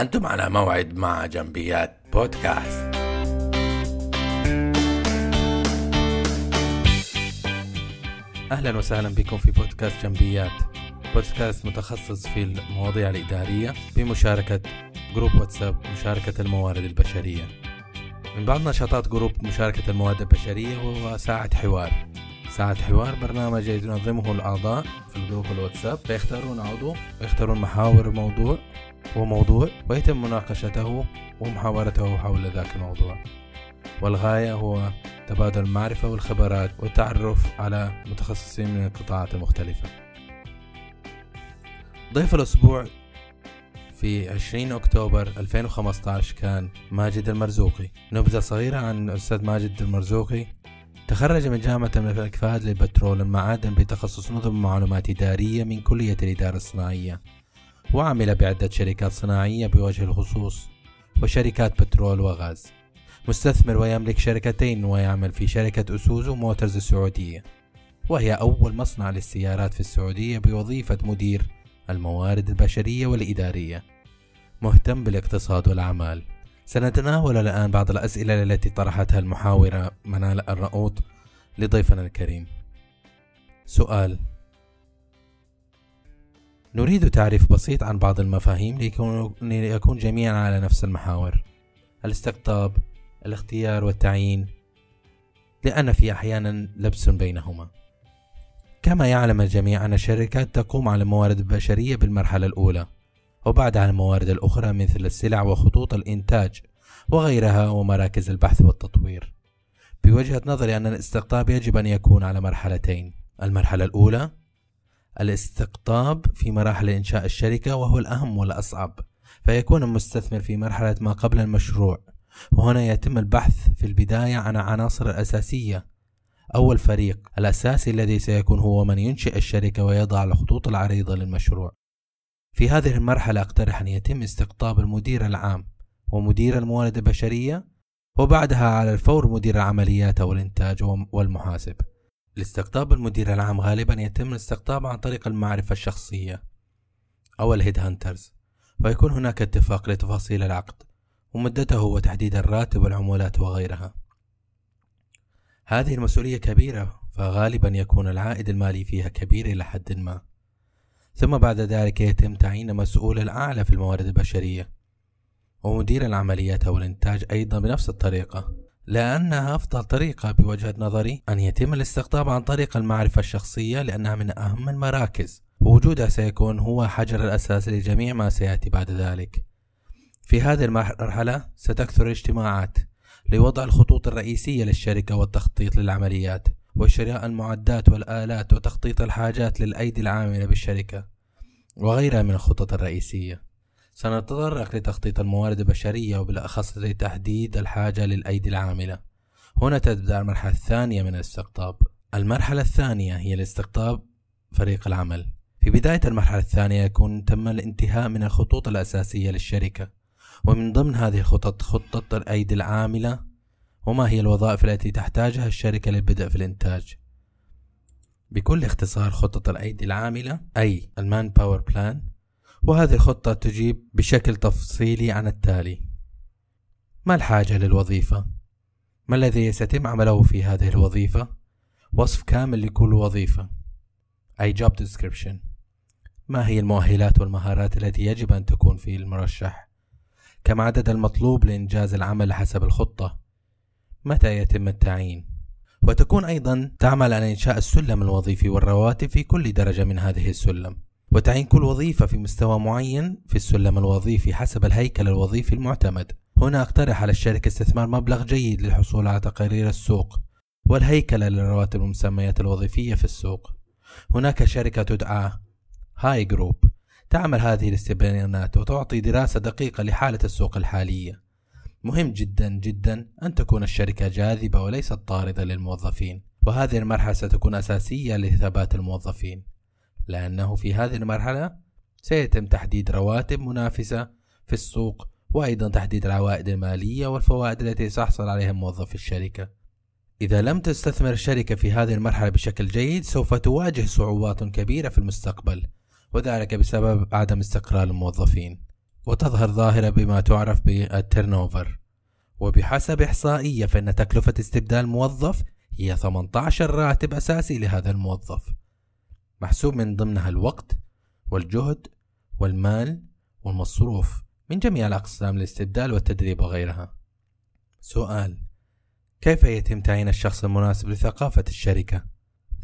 أنتم على موعد مع جنبيات بودكاست. أهلا وسهلا بكم في بودكاست جنبيات. بودكاست متخصص في المواضيع الإدارية بمشاركة group واتساب مشاركة الموارد البشرية. من بعض نشاطات group مشاركة الموارد البشرية هو ساعة حوار. ساعة حوار برنامج ينظمه الأعضاء في ال group الواتساب. فيختارون عضو ويختارون محاور الموضوع وموضوع ويتم مناقشته ومحاورته حول ذاك الموضوع. والغاية هو تبادل المعرفة والخبرات والتعرف على متخصصين من القطاعات المختلفة. ضيف الأسبوع في 20 أكتوبر 2015 كان ماجد المرزوقي. نبذة صغيرة عن الأستاذ ماجد المرزوقي. تخرج من جامعة الملك فهد للبترول المعادن بتخصص نظم معلومات إدارية من كلية الإدارة الصناعية وعمل بعدة شركات صناعية بوجه الخصوص وشركات بترول وغاز. مستثمر ويملك شركتين ويعمل في شركة أسوزو موترز السعودية وهي أول مصنع للسيارات في السعودية بوظيفة مدير الموارد البشرية والإدارية. مهتم بالاقتصاد والأعمال. سنتناول الآن بعض الأسئلة التي طرحتها المحاورة منال الرؤوط لضيفنا الكريم. سؤال نريد تعريف بسيط عن بعض المفاهيم ليكون جميعا على نفس المحاور. الاستقطاب الاختيار والتعيين لأن في أحيانا لبس بينهما. كما يعلم الجميع أن الشركات تقوم على الموارد البشرية بالمرحلة الأولى. وبعدها الموارد الأخرى مثل السلع وخطوط الإنتاج وغيرها ومراكز البحث والتطوير. بوجهة نظري أن الاستقطاب يجب أن يكون على مرحلتين. المرحلة الأولى الاستقطاب في مراحل إنشاء الشركة وهو الأهم والأصعب فيكون المستثمر في مرحلة ما قبل المشروع. وهنا يتم البحث في البداية عن عناصر الأساسية أول فريق الأساسي الذي سيكون هو من ينشئ الشركة ويضع الخطوط العريضة للمشروع. في هذه المرحلة أقترح أن يتم استقطاب المدير العام ومدير الموارد البشرية وبعدها على الفور مدير العمليات أو الإنتاج والمحاسب. لاستقطاب المدير العام غالبا يتم الاستقطاب عن طريق المعرفة الشخصية أو ال head hunters ويكون هناك اتفاق لتفاصيل العقد ومدته وتحديد الراتب والعمولات وغيرها. هذه المسؤولية كبيرة فغالبا يكون العائد المالي فيها كبير إلى حد ما. ثم بعد ذلك يتم تعيين مسؤول الأعلى في الموارد البشرية. ومدير العمليات أو الإنتاج أيضا بنفس الطريقة لأنها أفضل طريقة بوجهة نظري أن يتم الاستقطاب عن طريق المعرفة الشخصية لأنها من أهم المراكز. ووجودها سيكون هو حجر الأساس لجميع ما سيأتي بعد ذلك. في هذه المرحلة ستكثر الاجتماعات لوضع الخطوط الرئيسية للشركة والتخطيط للعمليات. وشراء المعدات والآلات وتخطيط الحاجات للأيدي العاملة بالشركة وغيرها من الخطط الرئيسية. سنتطرق لتخطيط الموارد البشرية وبالأخص لتحديد الحاجة للأيدي العاملة. هنا تبدأ المرحلة الثانية من الاستقطاب. المرحلة الثانية هي الاستقطاب فريق العمل. في بداية المرحلة الثانية يكون تم الانتهاء من الخطوط الأساسية للشركة ومن ضمن هذه الخطط خطة الأيدي العاملة وما هي الوظائف التي تحتاجها الشركة للبدء في الإنتاج بكل اختصار خطة الأيدي العاملة أي ال manpower plan وهذه الخطة تجيب بشكل تفصيلي عن التالي ما الحاجة للوظيفة؟ ما الذي سيتم عمله في هذه الوظيفة؟ وصف كامل لكل وظيفة أي job description ما هي المؤهلات والمهارات التي يجب أن تكون في المرشح؟ كم عدد المطلوب لإنجاز العمل حسب الخطة؟ متى يتم التعيين؟ وتكون أيضا تعمل على إنشاء السلم الوظيفي والرواتب في كل درجة من هذه السلم. وتعين كل وظيفة في مستوى معين في السلم الوظيفي حسب الهيكل الوظيفي المعتمد. هنا أقترح على الشركة استثمار مبلغ جيد للحصول على تقارير السوق والهيكل للرواتب والمسميات الوظيفية في السوق. هناك شركة تدعى هاي جروب تعمل هذه الاستبيانات وتعطي دراسة دقيقة لحالة السوق الحالية. مهم جدا جدا أن تكون الشركة جاذبة وليست طاردة للموظفين وهذه المرحلة ستكون أساسية لثبات الموظفين لأنه في هذه المرحلة سيتم تحديد رواتب منافسة في السوق وأيضا تحديد العوائد المالية والفوائد التي سيحصل عليها موظف الشركة. إذا لم تستثمر الشركة في هذه المرحلة بشكل جيد سوف تواجه صعوبات كبيرة في المستقبل وذلك بسبب عدم استقرار الموظفين. وتظهر ظاهرة بما تعرف بالترنوفر. وبحسب إحصائية فإن تكلفة استبدال موظف هي 18 راتب أساسي لهذا الموظف. محسوب من ضمنها الوقت والجهد والمال والمصروف من جميع الأقسام الاستبدال والتدريب وغيرها. سؤال كيف يتم تعيين الشخص المناسب لثقافة الشركة؟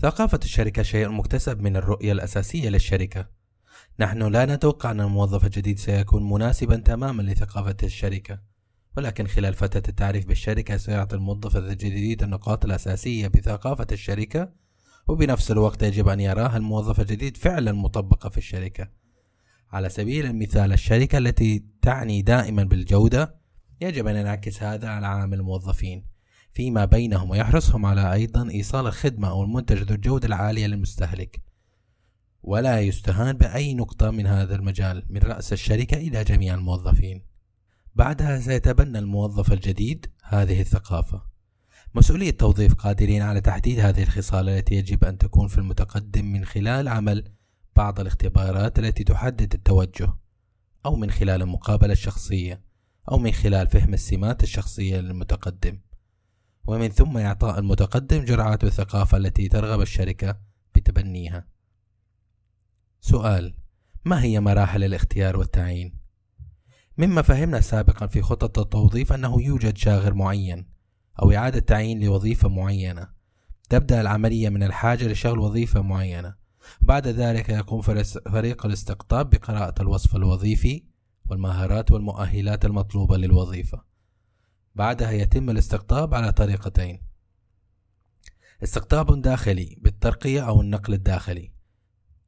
ثقافة الشركة شيء مكتسب من الرؤية الأساسية للشركة. نحن لا نتوقع أن الموظف الجديد سيكون مناسبا تماما لثقافة الشركة ولكن خلال فترة التعريف بالشركة سيعطي الموظف الجديد النقاط الأساسية بثقافة الشركة وبنفس الوقت يجب أن يراها الموظف الجديد فعلا مطبقة في الشركة. على سبيل المثال الشركة التي تعني دائما بالجودة يجب أن ينعكس هذا على عامل الموظفين فيما بينهم ويحرصهم على أيضا إيصال الخدمة أو المنتج ذو الجودة العالية للمستهلك. ولا يستهان بأي نقطة من هذا المجال من رأس الشركة إلى جميع الموظفين. بعدها سيتبنى الموظف الجديد هذه الثقافة. مسؤولية توظيف قادرين على تحديد هذه الخصال التي يجب أن تكون في المتقدم من خلال عمل بعض الاختبارات التي تحدد التوجه أو من خلال المقابلة الشخصية أو من خلال فهم السمات الشخصية للمتقدم. ومن ثم إعطاء المتقدم جرعات الثقافة التي ترغب الشركة بتبنيها. سؤال ما هي مراحل الاختيار والتعيين؟ مما فهمنا سابقا في خطط التوظيف أنه يوجد شاغر معين أو إعادة تعيين لوظيفة معينة. تبدأ العملية من الحاجة لشغل وظيفة معينة. بعد ذلك يقوم فريق الاستقطاب بقراءة الوصف الوظيفي والمهارات والمؤهلات المطلوبة للوظيفة. بعدها يتم الاستقطاب على طريقتين. استقطاب داخلي بالترقية أو النقل الداخلي.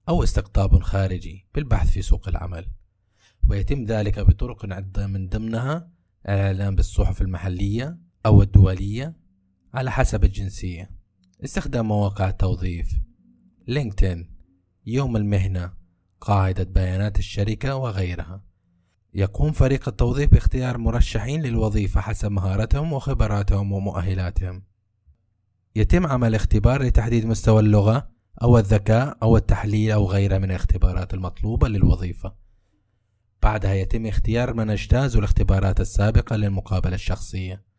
أو استقطاب خارجي بالبحث في سوق العمل. ويتم ذلك بطرق عدة من ضمنها الإعلان بالصحف المحلية أو الدولية على حسب الجنسية. استخدام مواقع التوظيف لينكدين يوم المهنة قاعدة بيانات الشركة وغيرها. يقوم فريق التوظيف باختيار مرشحين للوظيفة حسب مهاراتهم وخبراتهم ومؤهلاتهم. يتم عمل اختبار لتحديد مستوى اللغة أو الذكاء أو التحليل أو غيرها من الاختبارات المطلوبة للوظيفة. بعدها يتم اختيار من اجتازوا الاختبارات السابقة للمقابلة الشخصية.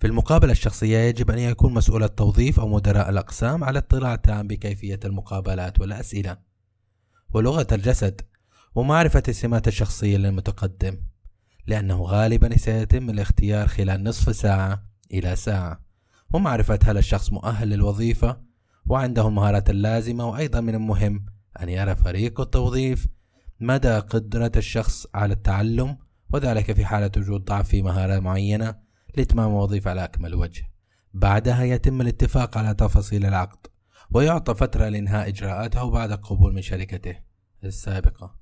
في المقابلة الشخصية يجب أن يكون مسؤول التوظيف أو مدراء الأقسام على اطلاع تام بكيفية المقابلات والأسئلة ولغة الجسد ومعرفة السمات الشخصية للمتقدم لأنه غالبا سيتم الاختيار خلال نصف ساعة إلى ساعة ومعرفة هل الشخص مؤهل للوظيفة وعنده المهارات اللازمة وأيضا من المهم أن يرى فريق التوظيف مدى قدرة الشخص على التعلم وذلك في حالة وجود ضعف في مهارة معينة لإتمام الوظيفة على أكمل وجه بعدها يتم الاتفاق على تفاصيل العقد ويعطى فترة لإنهاء إجراءاته بعد القبول من شركته السابقة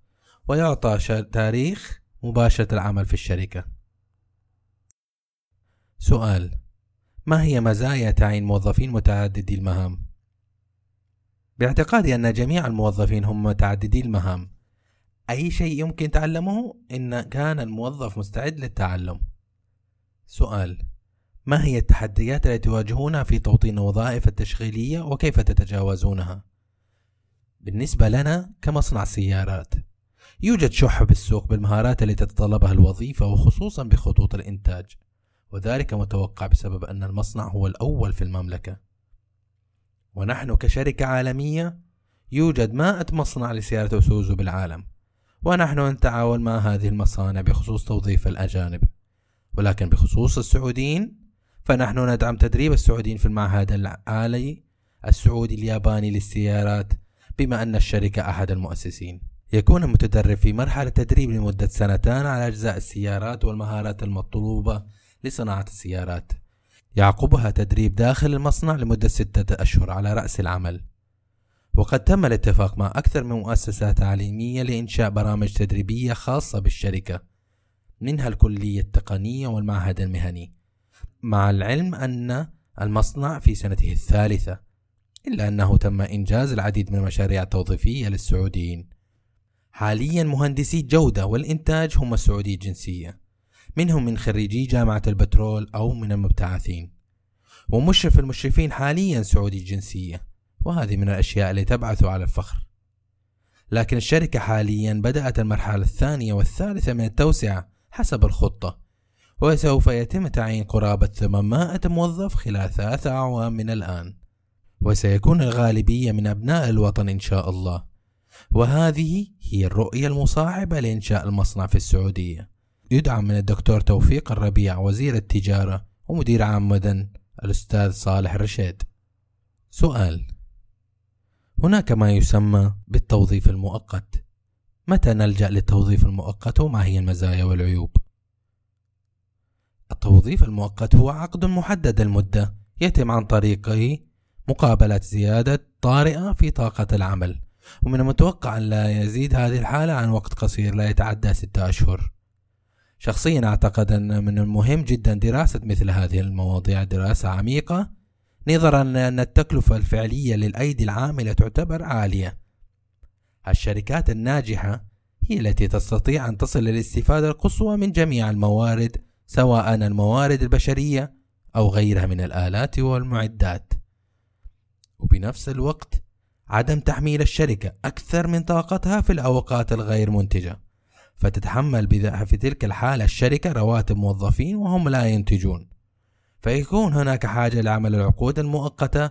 ويعطى تاريخ مباشرة العمل في الشركة سؤال ما هي مزايا تعيين موظفين متعددي المهام؟ باعتقادي أن جميع الموظفين هم متعددي المهام. أي شيء يمكن تعلمه؟ إن كان الموظف مستعد للتعلم. سؤال ما هي التحديات التي تواجهونها في توطين الوظائف التشغيلية وكيف تتجاوزونها؟ بالنسبة لنا كمصنع سيارات يوجد شح بالسوق بالمهارات التي تتطلبها الوظيفة وخصوصا بخطوط الإنتاج وذلك متوقع بسبب أن المصنع هو الأول في المملكة. ونحن كشركة عالمية يوجد مائة مصنع لسيارة سوزو بالعالم. ونحن نتعاون مع هذه المصانع بخصوص توظيف الأجانب. ولكن بخصوص السعوديين فنحن ندعم تدريب السعوديين في المعهد العالي السعودي الياباني للسيارات بما أن الشركة أحد المؤسسين. يكون المتدرب في مرحلة تدريب لمدة سنتان على أجزاء السيارات والمهارات المطلوبة لصناعة السيارات. يعقبها تدريب داخل المصنع لمدة ستة أشهر على رأس العمل. وقد تم الاتفاق مع أكثر من مؤسسة تعليمية لإنشاء برامج تدريبية خاصة بالشركة منها الكلية التقنية والمعهد المهني مع العلم أن المصنع في سنته الثالثة إلا أنه تم إنجاز العديد من المشاريع التوظيفية للسعوديين. حاليا مهندسي الجودة والإنتاج هم السعودي الجنسية. منهم من خريجي جامعة البترول أو من المبتعثين. ومشرف المشرفين حاليا سعودي الجنسية وهذه من الأشياء اللي تبعث على الفخر. لكن الشركة حاليا بدأت المرحلة الثانية والثالثة من التوسعة حسب الخطة وسوف يتم تعيين قرابة 800 موظف خلال ثلاثة أعوام من الآن. وسيكون الغالبية من أبناء الوطن إن شاء الله. وهذه هي الرؤية المصاحبة لإنشاء المصنع في السعودية. يدعم من الدكتور توفيق الربيع وزير التجارة ومدير عام مدن الأستاذ صالح رشيد. سؤال هناك ما يسمى بالتوظيف المؤقت. متى نلجأ للتوظيف المؤقت وما هي المزايا والعيوب؟ التوظيف المؤقت هو عقد محدد المدة يتم عن طريقه مقابلة زيادة طارئة في طاقة العمل ومن المتوقع أن لا يزيد هذه الحالة عن وقت قصير لا يتعدى ستة أشهر. شخصيا أعتقد أن من المهم جدا دراسة مثل هذه المواضيع دراسة عميقة نظرا أن التكلفة الفعلية للأيدي العاملة تعتبر عالية. الشركات الناجحة هي التي تستطيع أن تصل للاستفادة القصوى من جميع الموارد سواء الموارد البشرية أو غيرها من الآلات والمعدات. وبنفس الوقت عدم تحميل الشركة أكثر من طاقتها في الأوقات الغير منتجة. فتتحمل في تلك الحالة الشركة رواتب موظفين وهم لا ينتجون. فيكون هناك حاجة لعمل العقود المؤقتة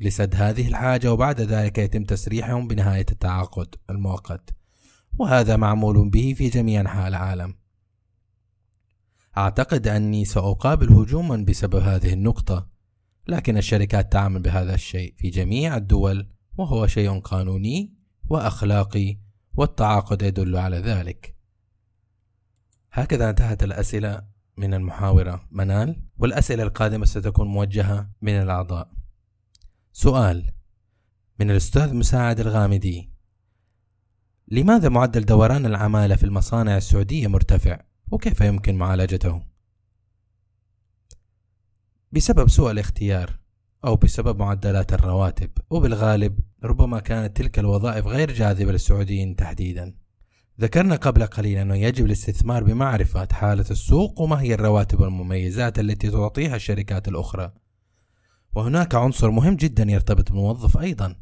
لسد هذه الحاجة وبعد ذلك يتم تسريحهم بنهاية التعاقد المؤقت. وهذا معمول به في جميع أنحاء العالم. أعتقد أني سأقابل هجوما بسبب هذه النقطة لكن الشركات تعمل بهذا الشيء في جميع الدول وهو شيء قانوني وأخلاقي والتعاقد يدل على ذلك. هكذا انتهت الأسئلة من المحاورة منال والأسئلة القادمة ستكون موجهة من الأعضاء. سؤال من الأستاذ مساعد الغامدي. لماذا معدل دوران العمالة في المصانع السعودية مرتفع؟ وكيف يمكن معالجته؟ بسبب سوء الاختيار أو بسبب معدلات الرواتب. وبالغالب ربما كانت تلك الوظائف غير جاذبة للسعوديين تحديدا. ذكرنا قبل قليل أنه يجب الاستثمار بمعرفة حالة السوق وما هي الرواتب والمميزات التي تعطيها الشركات الأخرى. وهناك عنصر مهم جدا يرتبط بالموظف أيضا.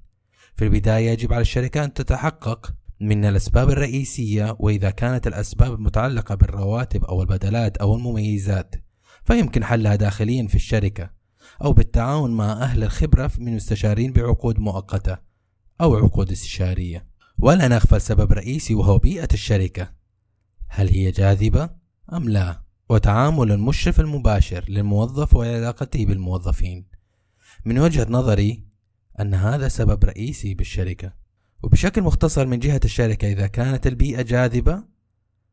في البداية يجب على الشركة أن تتحقق من الأسباب الرئيسية وإذا كانت الأسباب المتعلقة بالرواتب أو البدلات أو المميزات فيمكن حلها داخليا في الشركة. أو بالتعاون مع أهل الخبرة من مستشارين بعقود مؤقتة أو عقود استشارية. ولا نغفل سبب رئيسي وهو بيئة الشركة. هل هي جاذبة أم لا؟ وتعامل المشرف المباشر للموظف وعلاقته بالموظفين. من وجهة نظري أن هذا سبب رئيسي بالشركة. وبشكل مختصر من جهة الشركة إذا كانت البيئة جاذبة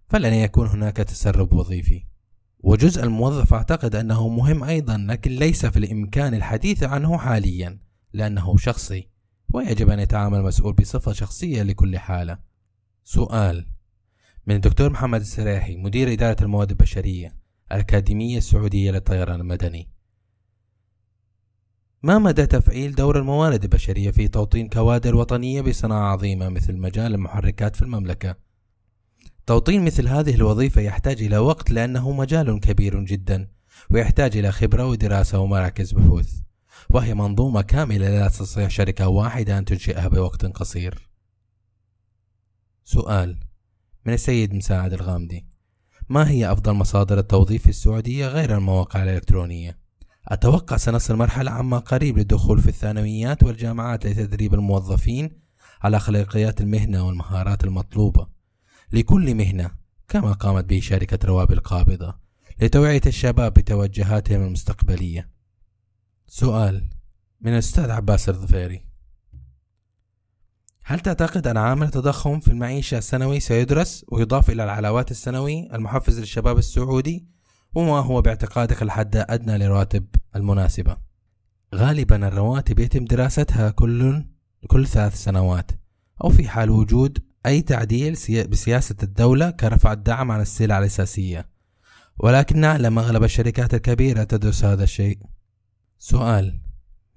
فلن يكون هناك تسرب وظيفي. وجزء الموظف أعتقد أنه مهم أيضا لكن ليس في الإمكان الحديث عنه حاليا لأنه شخصي ويجب أن يتعامل المسؤول بصفة شخصية لكل حالة. سؤال. من الدكتور محمد السراحي مدير إدارة المواد البشرية الأكاديمية السعودية للطيران المدني. ما مدى تفعيل دور الموارد البشرية في توطين كوادر وطنية بصناعة عظيمة مثل مجال المحركات في المملكة؟ توطين مثل هذه الوظيفة يحتاج إلى وقت لأنه مجال كبير جدا ويحتاج إلى خبرة ودراسة ومراكز بحوث وهي منظومة كاملة لا تستطيع شركة واحدة أن تنشئها بوقت قصير. سؤال من السيد مساعد الغامدي. ما هي أفضل مصادر التوظيف في السعودية غير المواقع الإلكترونية؟ أتوقع سنصل مرحلة عما قريب للدخول في الثانويات والجامعات لتدريب الموظفين على أخلاقيات المهنة والمهارات المطلوبة. لكل مهنة كما قامت به شركة روابي القابضة لتوعية الشباب بتوجهاتهم المستقبلية. سؤال من الأستاذ عباس الظفيري. هل تعتقد أن عامل التضخم في المعيشة السنوي سيدرس ويضاف إلى العلاوات السنوي؟ المحفز للشباب السعودي وما هو باعتقادك الحد الأدنى للرواتب المناسبة؟ غالبا الرواتب يتم دراستها كل كل ثلاث سنوات أو في حال وجود أي تعديل بسياسة الدولة كرفع الدعم عن السلع الأساسية. ولكن نعلم أغلب الشركات الكبيرة تدرس هذا الشيء. سؤال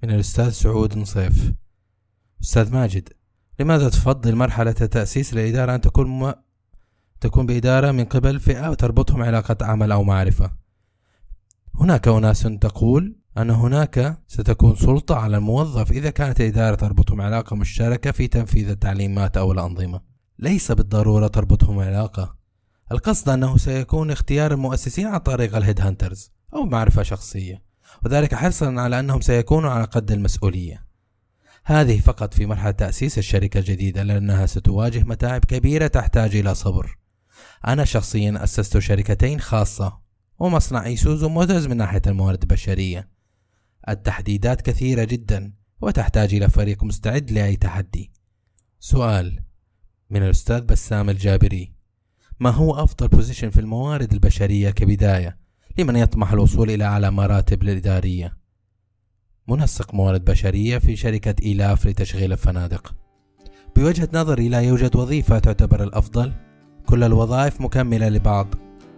من الأستاذ سعود نصيف أستاذ ماجد لماذا تفضل مرحلة تأسيس الإدارة أن تكون م... تكون بإدارة من قبل فئة وتربطهم علاقة عمل أو معرفة؟ هناك أناس تقول أن هناك ستكون سلطة على الموظف إذا كانت الإدارة تربطهم علاقة مشتركة في تنفيذ التعليمات أو الأنظمة. ليس بالضرورة تربطهم علاقة. القصد أنه سيكون اختيار المؤسسين عن طريق ال head hunters أو معرفة شخصية وذلك حرصا على أنهم سيكونوا على قد المسؤولية. هذه فقط في مرحلة تأسيس الشركة الجديدة لأنها ستواجه متاعب كبيرة تحتاج إلى صبر. أنا شخصيا أسست شركتين خاصة ومصنع Isuzu Motors من ناحية الموارد البشرية. التحديات كثيرة جدا وتحتاج إلى فريق مستعد لأي تحدي. سؤال من الأستاذ بسام الجابري. ما هو أفضل position في الموارد البشرية كبداية؟ لمن يطمح الوصول إلى أعلى مراتب الإدارية منسق موارد بشرية في شركة إيلاف لتشغيل الفنادق. بوجهة نظري لا يوجد وظيفة تعتبر الأفضل. كل الوظائف مكملة لبعض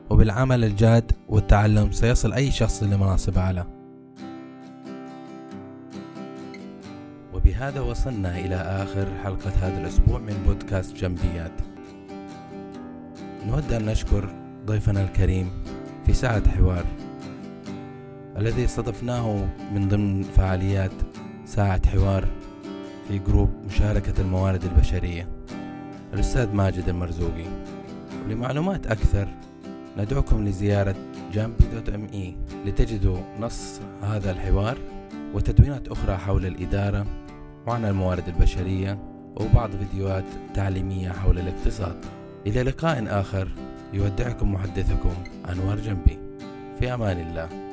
وبالعمل الجاد والتعلم سيصل أي شخص لمناصب أعلى. وبهذا وصلنا إلى آخر حلقة هذا الأسبوع من بودكاست جنبيات. نود أن نشكر ضيفنا الكريم في ساعة حوار الذي استضفناه من ضمن فعاليات ساعة حوار في group مشاركة الموارد البشرية الأستاذ ماجد المرزوقي. ولمعلومات أكثر ندعوكم لزيارة جنبي dot M E لتجدوا نص هذا الحوار وتدوينات أخرى حول الإدارة وعن الموارد البشرية وبعض فيديوهات تعليمية حول الاقتصاد. إلى لقاء آخر يودعكم محدثكم أنوار جنبي. في أمان الله.